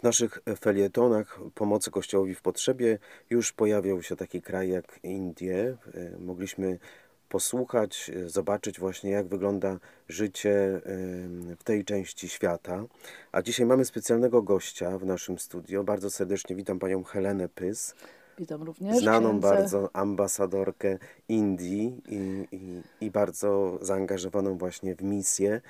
W naszych felietonach pomocy Kościołowi w potrzebie już pojawiał się taki kraj jak Indie. E, mogliśmy posłuchać, e, zobaczyć właśnie jak wygląda życie w tej części świata. A dzisiaj mamy specjalnego gościa w naszym studio. Bardzo serdecznie witam panią Helenę Pys. Witam również. Znaną księdza. bardzo ambasadorkę Indii i, i, i bardzo zaangażowaną właśnie w misję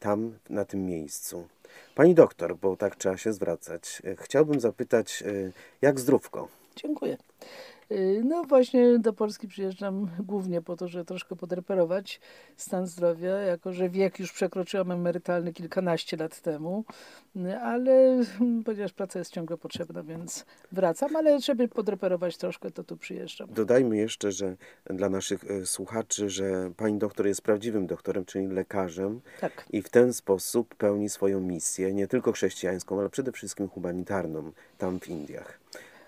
tam, na tym miejscu. Pani doktor, bo tak trzeba się zwracać, e, chciałbym zapytać, e, jak zdrówko? Dziękuję. Y, no właśnie do Polski przyjeżdżam głównie po to, żeby troszkę podreperować stan zdrowia, jako że wiek już przekroczyłam emerytalny kilkanaście lat temu, y, ale ponieważ praca jest ciągle potrzebna, więc wracam, ale żeby podreperować troszkę, to tu przyjeżdżam. Dodajmy jeszcze, że dla naszych e, słuchaczy, że pani doktor jest prawdziwym doktorem, czyli lekarzem tak. i w ten sposób pełni swoją misję, nie tylko chrześcijańską, ale przede wszystkim humanitarną tam w Indiach.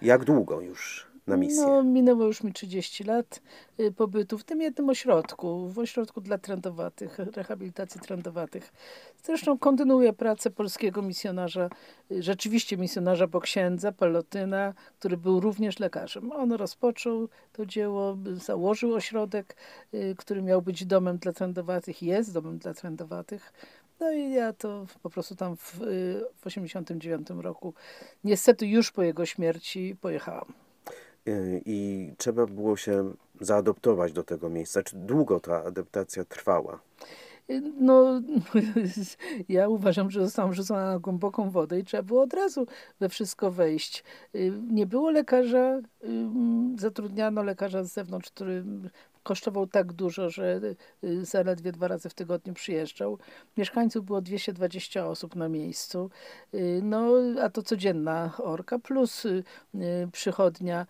Jak długo już? Na misję? No, minęło już mi 30 lat y, pobytu w tym jednym ośrodku, w ośrodku dla trendowatych, rehabilitacji trendowatych. Zresztą kontynuuję pracę polskiego misjonarza, y, rzeczywiście misjonarza po księdza, Palotyna, który był również lekarzem. On rozpoczął to dzieło, założył ośrodek, y, który miał być domem dla trendowatych, jest domem dla trendowatych. No i ja to po prostu tam w 1989 roku, niestety już po jego śmierci, pojechałam. Y, i trzeba było się zaadoptować do tego miejsca. Czy długo ta adaptacja trwała? No, ja uważam, że zostałam rzucona na głęboką wodę i trzeba było od razu we wszystko wejść. Y, nie było lekarza, y, zatrudniano lekarza z zewnątrz, który kosztował tak dużo, że y, zaledwie dwa razy w tygodniu przyjeżdżał. Mieszkańców było 220 osób na miejscu. Y, no, a to codzienna orka, plus y, przychodnia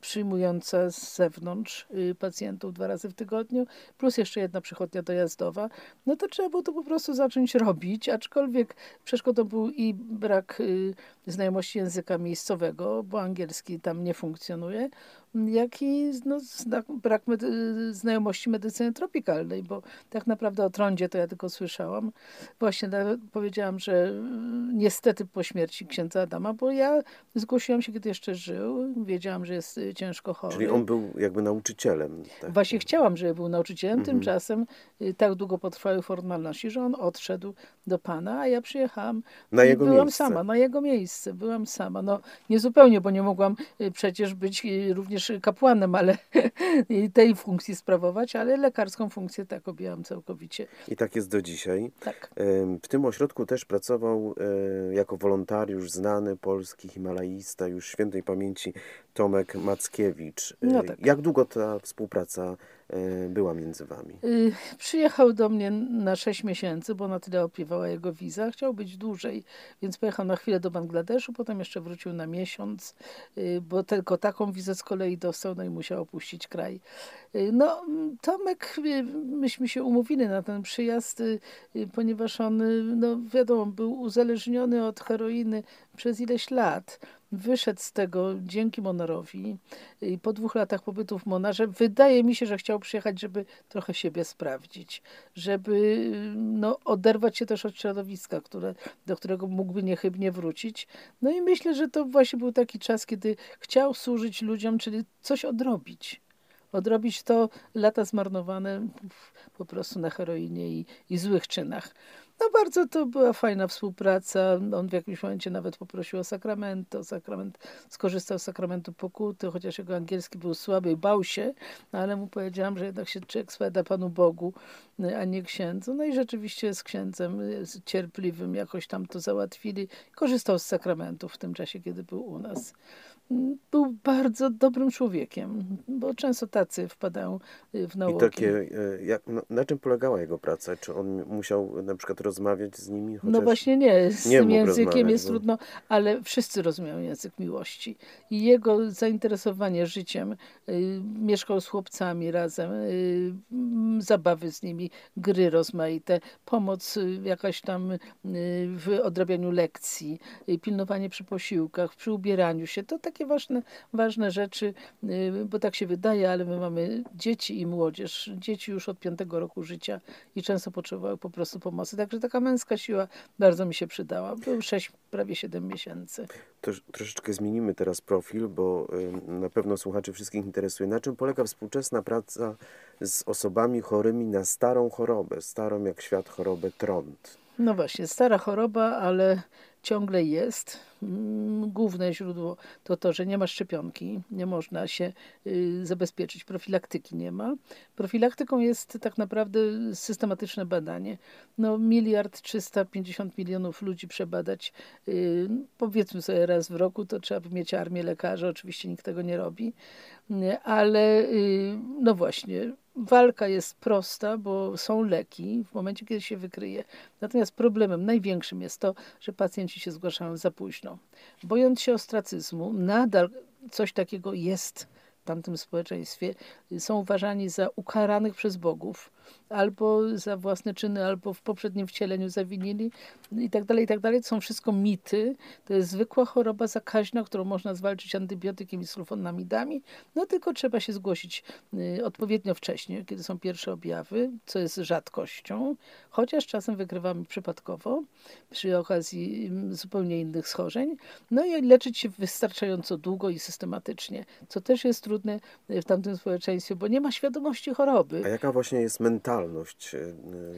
przyjmująca z zewnątrz pacjentów dwa razy w tygodniu, plus jeszcze jedna przychodnia dojazdowa, no to trzeba było to po prostu zacząć robić, aczkolwiek przeszkodą był i brak znajomości języka miejscowego, bo angielski tam nie funkcjonuje, jak i no, brak medy znajomości medycyny tropikalnej, bo tak naprawdę o trądzie to ja tylko słyszałam. Właśnie powiedziałam, że niestety po śmierci księdza Adama, bo ja zgłosiłam się, kiedy jeszcze żył, wiedziałam, że jest y, ciężko chory. Czyli on był jakby nauczycielem. Tak? Właśnie chciałam, żeby był nauczycielem, mhm. tymczasem y, tak długo potrwały formalności, że on odszedł do Pana, a ja przyjechałam na jego byłam miejsce. sama, na jego miejsce, byłam sama. No nie zupełnie, bo nie mogłam y, przecież być również kapłanem, ale tej funkcji sprawować, ale lekarską funkcję tak objęłam całkowicie. I tak jest do dzisiaj. Tak. W tym ośrodku też pracował e, jako wolontariusz znany polski himalaista już świętej pamięci Tomek Mackiewicz. No tak. Jak długo ta współpraca E, była między wami? Y, przyjechał do mnie na 6 miesięcy, bo na tyle opiewała jego wiza. Chciał być dłużej, więc pojechał na chwilę do Bangladeszu, potem jeszcze wrócił na miesiąc, y, bo tylko taką wizę z kolei dostał, no i musiał opuścić kraj. Y, no, Tomek, myśmy się umówili na ten przyjazd, ponieważ on, no wiadomo, był uzależniony od heroiny przez ileś lat wyszedł z tego dzięki Monarowi i po dwóch latach pobytu w Monarze wydaje mi się, że chciał przyjechać, żeby trochę siebie sprawdzić, żeby no, oderwać się też od środowiska, które, do którego mógłby niechybnie wrócić. No i myślę, że to właśnie był taki czas, kiedy chciał służyć ludziom, czyli coś odrobić. Odrobić to lata zmarnowane po prostu na heroinie i, i złych czynach. No bardzo to była fajna współpraca. On w jakimś momencie nawet poprosił o sakrament. O sakrament skorzystał z sakramentu pokuty, chociaż jego angielski był słaby i bał się, no ale mu powiedziałam, że jednak się człowiek sweda Panu Bogu, a nie księdzu. No i rzeczywiście z księdzem cierpliwym jakoś tam to załatwili. Korzystał z sakramentu w tym czasie, kiedy był u nas był bardzo dobrym człowiekiem, bo często tacy wpadają y, w nauki. I takie, y, jak, na czym polegała jego praca? Czy on musiał na przykład rozmawiać z nimi? no właśnie nie, z nie tym językiem jest bo... trudno, ale wszyscy rozumieją język miłości. I jego zainteresowanie życiem, y, mieszkał z chłopcami razem, y, zabawy z nimi, gry rozmaite, pomoc y, jakaś tam y, w odrabianiu lekcji, pilnowanie przy posiłkach, przy ubieraniu się, to tak takie ważne, ważne rzeczy, y, bo tak się wydaje, ale my mamy dzieci i młodzież. Dzieci już od piątego roku życia i często potrzebowały po prostu pomocy. Także Także taka męska siła bardzo mi się przydała. Był 6, prawie 7 miesięcy. Troszeczkę zmienimy teraz profil, bo y, na pewno słuchaczy wszystkich interesuje. Na czym polega współczesna praca z osobami chorymi na starą chorobę, starą jak świat chorobę trąd? No właśnie, stara choroba, ale ciągle jest. Mm, główne źródło to to, że nie ma szczepionki, nie można się y, zabezpieczyć, profilaktyki nie ma. Profilaktyką jest tak naprawdę systematyczne badanie. No, miliard 350 milionów ludzi przebadać, y, powiedzmy sobie raz w roku, to trzeba mieć armię lekarzy, oczywiście nikt tego nie robi, ale y, no właśnie, walka jest prosta, bo są leki w momencie, kiedy się wykryje. Natomiast problemem największym jest to, że pacjenci się zgłaszają za późno. Bojąc się ostracyzmu, nadal coś takiego jest w tamtym społeczeństwie. Są uważani za ukaranych przez bogów albo za własne czyny, albo w poprzednim wcieleniu zawinili i tak dalej, i tak dalej. To są wszystko mity. To jest zwykła choroba zakaźna, którą można zwalczyć antybiotykiem i sulfonamidami, no tylko trzeba się zgłosić y, odpowiednio wcześnie, kiedy są pierwsze objawy, co jest rzadkością, chociaż czasem wykrywamy przypadkowo przy okazji zupełnie innych schorzeń. No i leczyć się wystarczająco długo i systematycznie, co też jest trudne w tamtym społeczeństwie, bo nie ma świadomości choroby. A jaka właśnie jest mentalność e,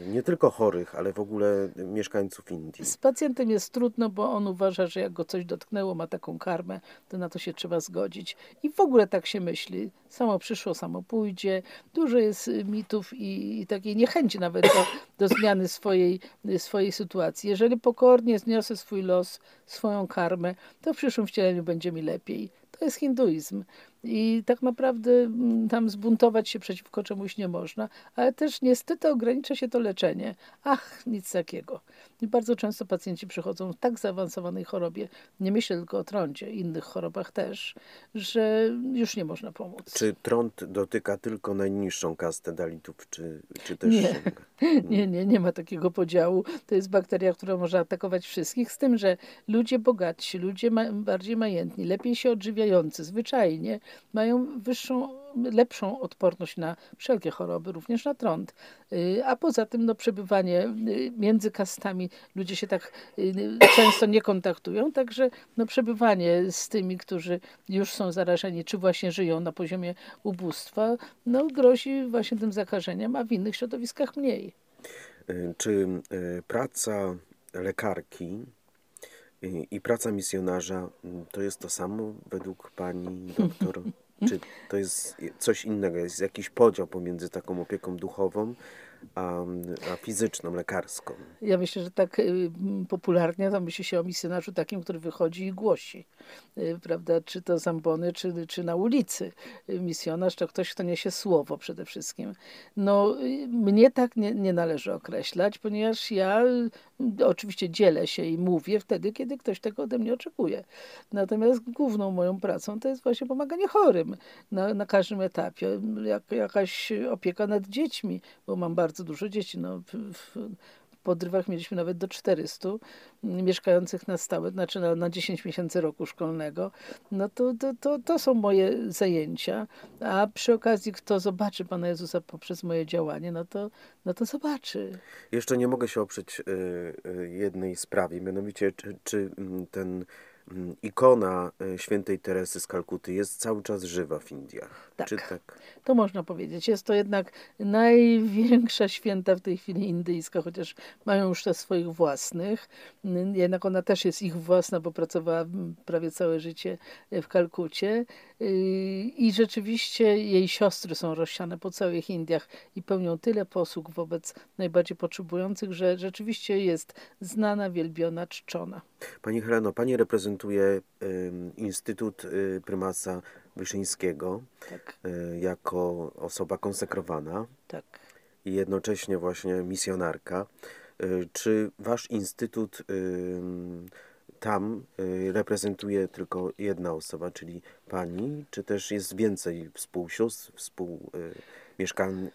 nie tylko chorych, ale w ogóle mieszkańców Indii. Z pacjentem jest trudno, bo on uważa, że jak go coś dotknęło, ma taką karmę, to na to się trzeba zgodzić. I w ogóle tak się myśli. Samo przyszło, samo pójdzie. Dużo jest mitów i, i takiej niechęci nawet do, do zmiany swojej, swojej sytuacji. Jeżeli pokornie zniosę swój los, swoją karmę, to w przyszłym wcieleniu będzie mi lepiej. To jest hinduizm. I tak naprawdę mm, tam zbuntować się przeciwko czemuś nie można, ale też niestety ogranicza się to leczenie. Ach, nic takiego. I bardzo często pacjenci przychodzą w tak zaawansowanej chorobie, nie myślę tylko o trądzie, innych chorobach też, że już nie można pomóc. Czy trąd dotyka tylko najniższą kastę dalitów, czy, czy też... Nie. nie, nie, nie ma takiego podziału. To jest bakteria, która może atakować wszystkich, z tym, że ludzie bogatsi, ludzie ma bardziej majętni, lepiej się odżywiający, zwyczajnie, mają wyższą, lepszą odporność na wszelkie choroby, również na trąd. Y, a poza tym no, przebywanie y, między kastami, ludzie się tak y, często nie kontaktują, także no, przebywanie z tymi, którzy już są zarażeni, czy właśnie żyją na poziomie ubóstwa, no, grozi właśnie tym zakażeniem, a w innych środowiskach mniej. Czy praca lekarki i praca misjonarza to jest to samo według pani doktor? Czy to jest coś innego? Jest jakiś podział pomiędzy taką opieką duchową a, a fizyczną, lekarską? Ja myślę, że tak y, popularnie to myśli się o misjonarzu takim, który wychodzi i głosi. Y, prawda? Czy to z ambony, czy, czy na ulicy. Y, misjonarz to ktoś, kto niesie słowo przede wszystkim. No, mnie tak nie, nie należy określać, ponieważ ja oczywiście dzielę się i mówię wtedy, kiedy ktoś tego ode mnie oczekuje. Natomiast główną moją pracą to jest właśnie pomaganie chorym na, na każdym etapie. Jak, jakaś opieka nad dziećmi, bo mam bardzo dużo dzieci. No, w, podrywach mieliśmy nawet do 400 mieszkających na stałe, znaczy na, na 10 miesięcy roku szkolnego. No to, to, to, to są moje zajęcia. A przy okazji, kto zobaczy Pana Jezusa poprzez moje działanie, no to, no to zobaczy. Jeszcze nie mogę się oprzeć y, y, jednej sprawie, mianowicie czy, czy ten Mm, ikona e, świętej Teresy z Kalkuty jest cały czas żywa w Indiach. Tak, Czy tak? to można powiedzieć. Jest to jednak największa święta w tej chwili indyjska, chociaż mają już te swoich własnych. Jednak ona też jest ich własna, bo pracowała prawie całe życie w Kalkucie. I rzeczywiście jej siostry są rozsiane po całych Indiach i pełnią tyle posług wobec najbardziej potrzebujących, że rzeczywiście jest znana, wielbiona, czczona. Pani Heleno, Pani reprezentuje Instytut y, Prymasa Wyszyńskiego tak. y, jako osoba konsekrowana tak. i jednocześnie właśnie misjonarka. Y, czy Wasz Instytut tam reprezentuje tylko jedna osoba, czyli Pani, czy też jest więcej współsióstr, współ mieszkań,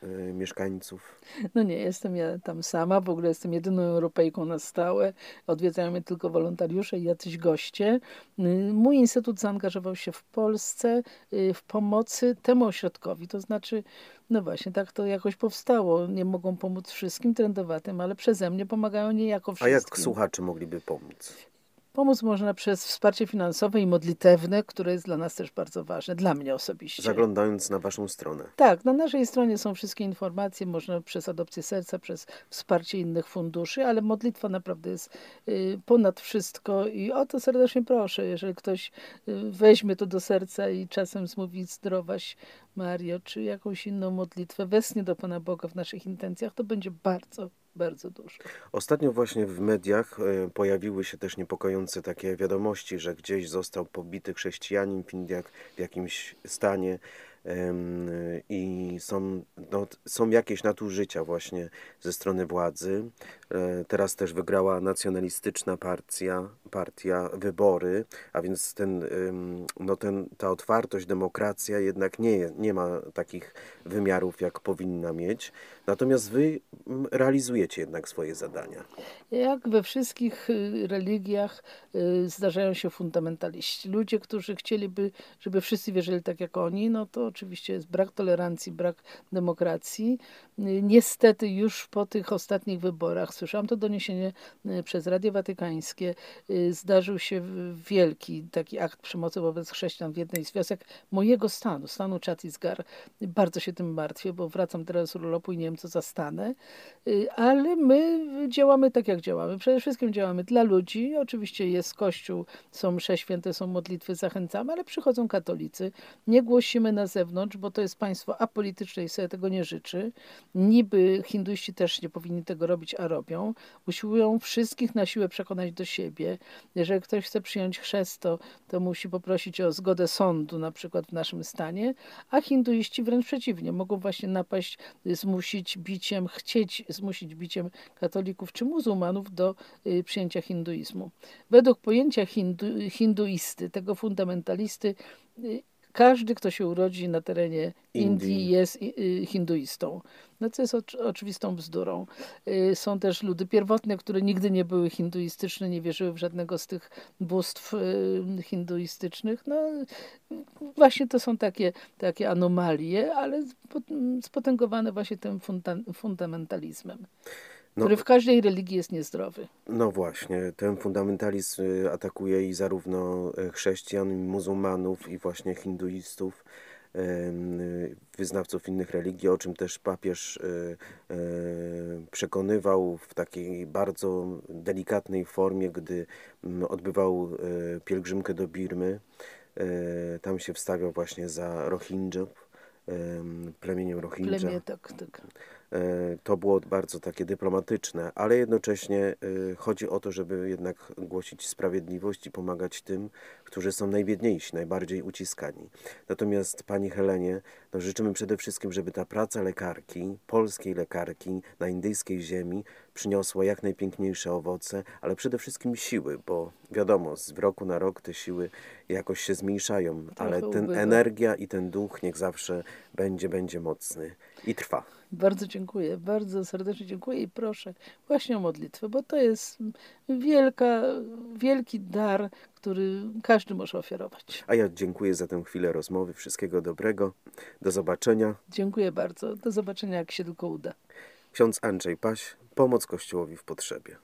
y, mieszkańców? No nie, jestem ja tam sama, w ogóle jestem jedyną Europejką na stałe. Odwiedzają mnie tylko wolontariusze i jacyś goście. Y, mój instytut zaangażował się w Polsce y, w pomocy temu ośrodkowi, to znaczy no właśnie, tak to jakoś powstało. Nie mogą pomóc wszystkim trendowatym, ale przeze mnie pomagają niejako A wszystkim. jak słuchacze mogliby pomóc? Pomóc można przez wsparcie finansowe i modlitewne, które jest dla nas też bardzo ważne, dla mnie osobiście. Zaglądając na Waszą stronę. Tak, na naszej stronie są wszystkie informacje, można przez adopcję serca, przez wsparcie innych funduszy, ale modlitwa naprawdę jest y, ponad wszystko i o to serdecznie proszę, jeżeli ktoś y, weźmie to do serca i czasem zmówi zdrowaś Mario, czy jakąś inną modlitwę, wesnie do Pana Boga w naszych intencjach, to będzie bardzo, bardzo dużo. Ostatnio właśnie w mediach e, pojawiły się też niepokojące takie wiadomości, że gdzieś został pobity chrześcijanin w Indiach w jakimś stanie i są, no, są jakieś nadużycia właśnie ze strony władzy. E, Teraz też wygrała nacjonalistyczna partia, partia wybory, a więc ten, no ten, ta otwartość, demokracja jednak nie, nie ma takich wymiarów, jak powinna mieć. Natomiast wy realizujecie jednak swoje zadania. Jak we wszystkich y, religiach y, zdarzają się fundamentaliści. Ludzie, którzy chcieliby, żeby wszyscy wierzyli tak jak oni, no to oczywiście jest brak tolerancji, brak demokracji. Y, Niestety już po tych ostatnich wyborach, słyszałam to doniesienie przez Radio Watykańskie, zdarzył się wielki taki akt przemocy wobec chrześcijan w jednej z wiosek mojego stanu, stanu Czattisgarh. Bardzo się tym martwię, bo wracam teraz z urlopu i nie wiem, co zastanę. Y, Ale my działamy tak, jak działamy. Przede wszystkim działamy dla ludzi. Oczywiście jest kościół, są msze święte, są modlitwy, zachęcamy, ale przychodzą katolicy. Nie głosimy na zewnątrz, bo to jest państwo apolityczne i sobie tego nie życzy. Niby hinduiści też nie powinni tego robić, a robią. Usiłują wszystkich na siłę przekonać do siebie. Jeżeli ktoś chce przyjąć chrzest, to, to musi poprosić o zgodę sądu, na przykład w naszym stanie, a hinduiści wręcz przeciwnie, mogą właśnie napaść, zmusić biciem, chcieć zmusić biciem katolików czy muzułmanów do y, przyjęcia hinduizmu. Według pojęcia hindu, hinduisty, tego fundamentalisty, y, każdy, kto się urodzi na terenie Indii, Indii. jest y, y, hinduistą. No co jest oczy- oczywistą bzdurą. Y, Są też ludy pierwotne, które nigdy nie były hinduistyczne, nie wierzyły w żadnego z tych bóstw hinduistycznych. No właśnie to są takie, takie anomalie, ale spo- spotęgowane właśnie tym funda- fundamentalizmem, No, który w każdej religii jest niezdrowy. No właśnie, ten fundamentalizm y, atakuje i zarówno y, chrześcijan, i muzułmanów, i właśnie hinduistów, y, wyznawców innych religii, o czym też papież przekonywał w takiej bardzo delikatnej formie, gdy mm, odbywał pielgrzymkę do Birmy. Tam się wstawiał właśnie za Rohingyów, em, plemieniem Rohingya. Plemię, tak, tak. E, To było bardzo takie dyplomatyczne, ale jednocześnie e, chodzi o to, żeby jednak głosić sprawiedliwość i pomagać tym, którzy są najbiedniejsi, najbardziej uciskani. Natomiast Pani Helenie, no życzymy przede wszystkim, żeby ta praca lekarki, polskiej lekarki na indyjskiej ziemi przyniosła jak najpiękniejsze owoce, ale przede wszystkim siły, bo wiadomo, z roku na rok te siły jakoś się zmniejszają, ale ten ubywa. energia i ten duch niech zawsze będzie, będzie mocny i trwa. Bardzo dziękuję, bardzo serdecznie dziękuję i proszę właśnie o modlitwę, bo to jest wielka, wielki dar, który każdy może ofiarować. A ja dziękuję za tę chwilę rozmowy. Wszystkiego dobrego. Do zobaczenia. Dziękuję bardzo. Do zobaczenia, jak się tylko uda. Ksiądz Andrzej Paś, pomoc Kościołowi w potrzebie.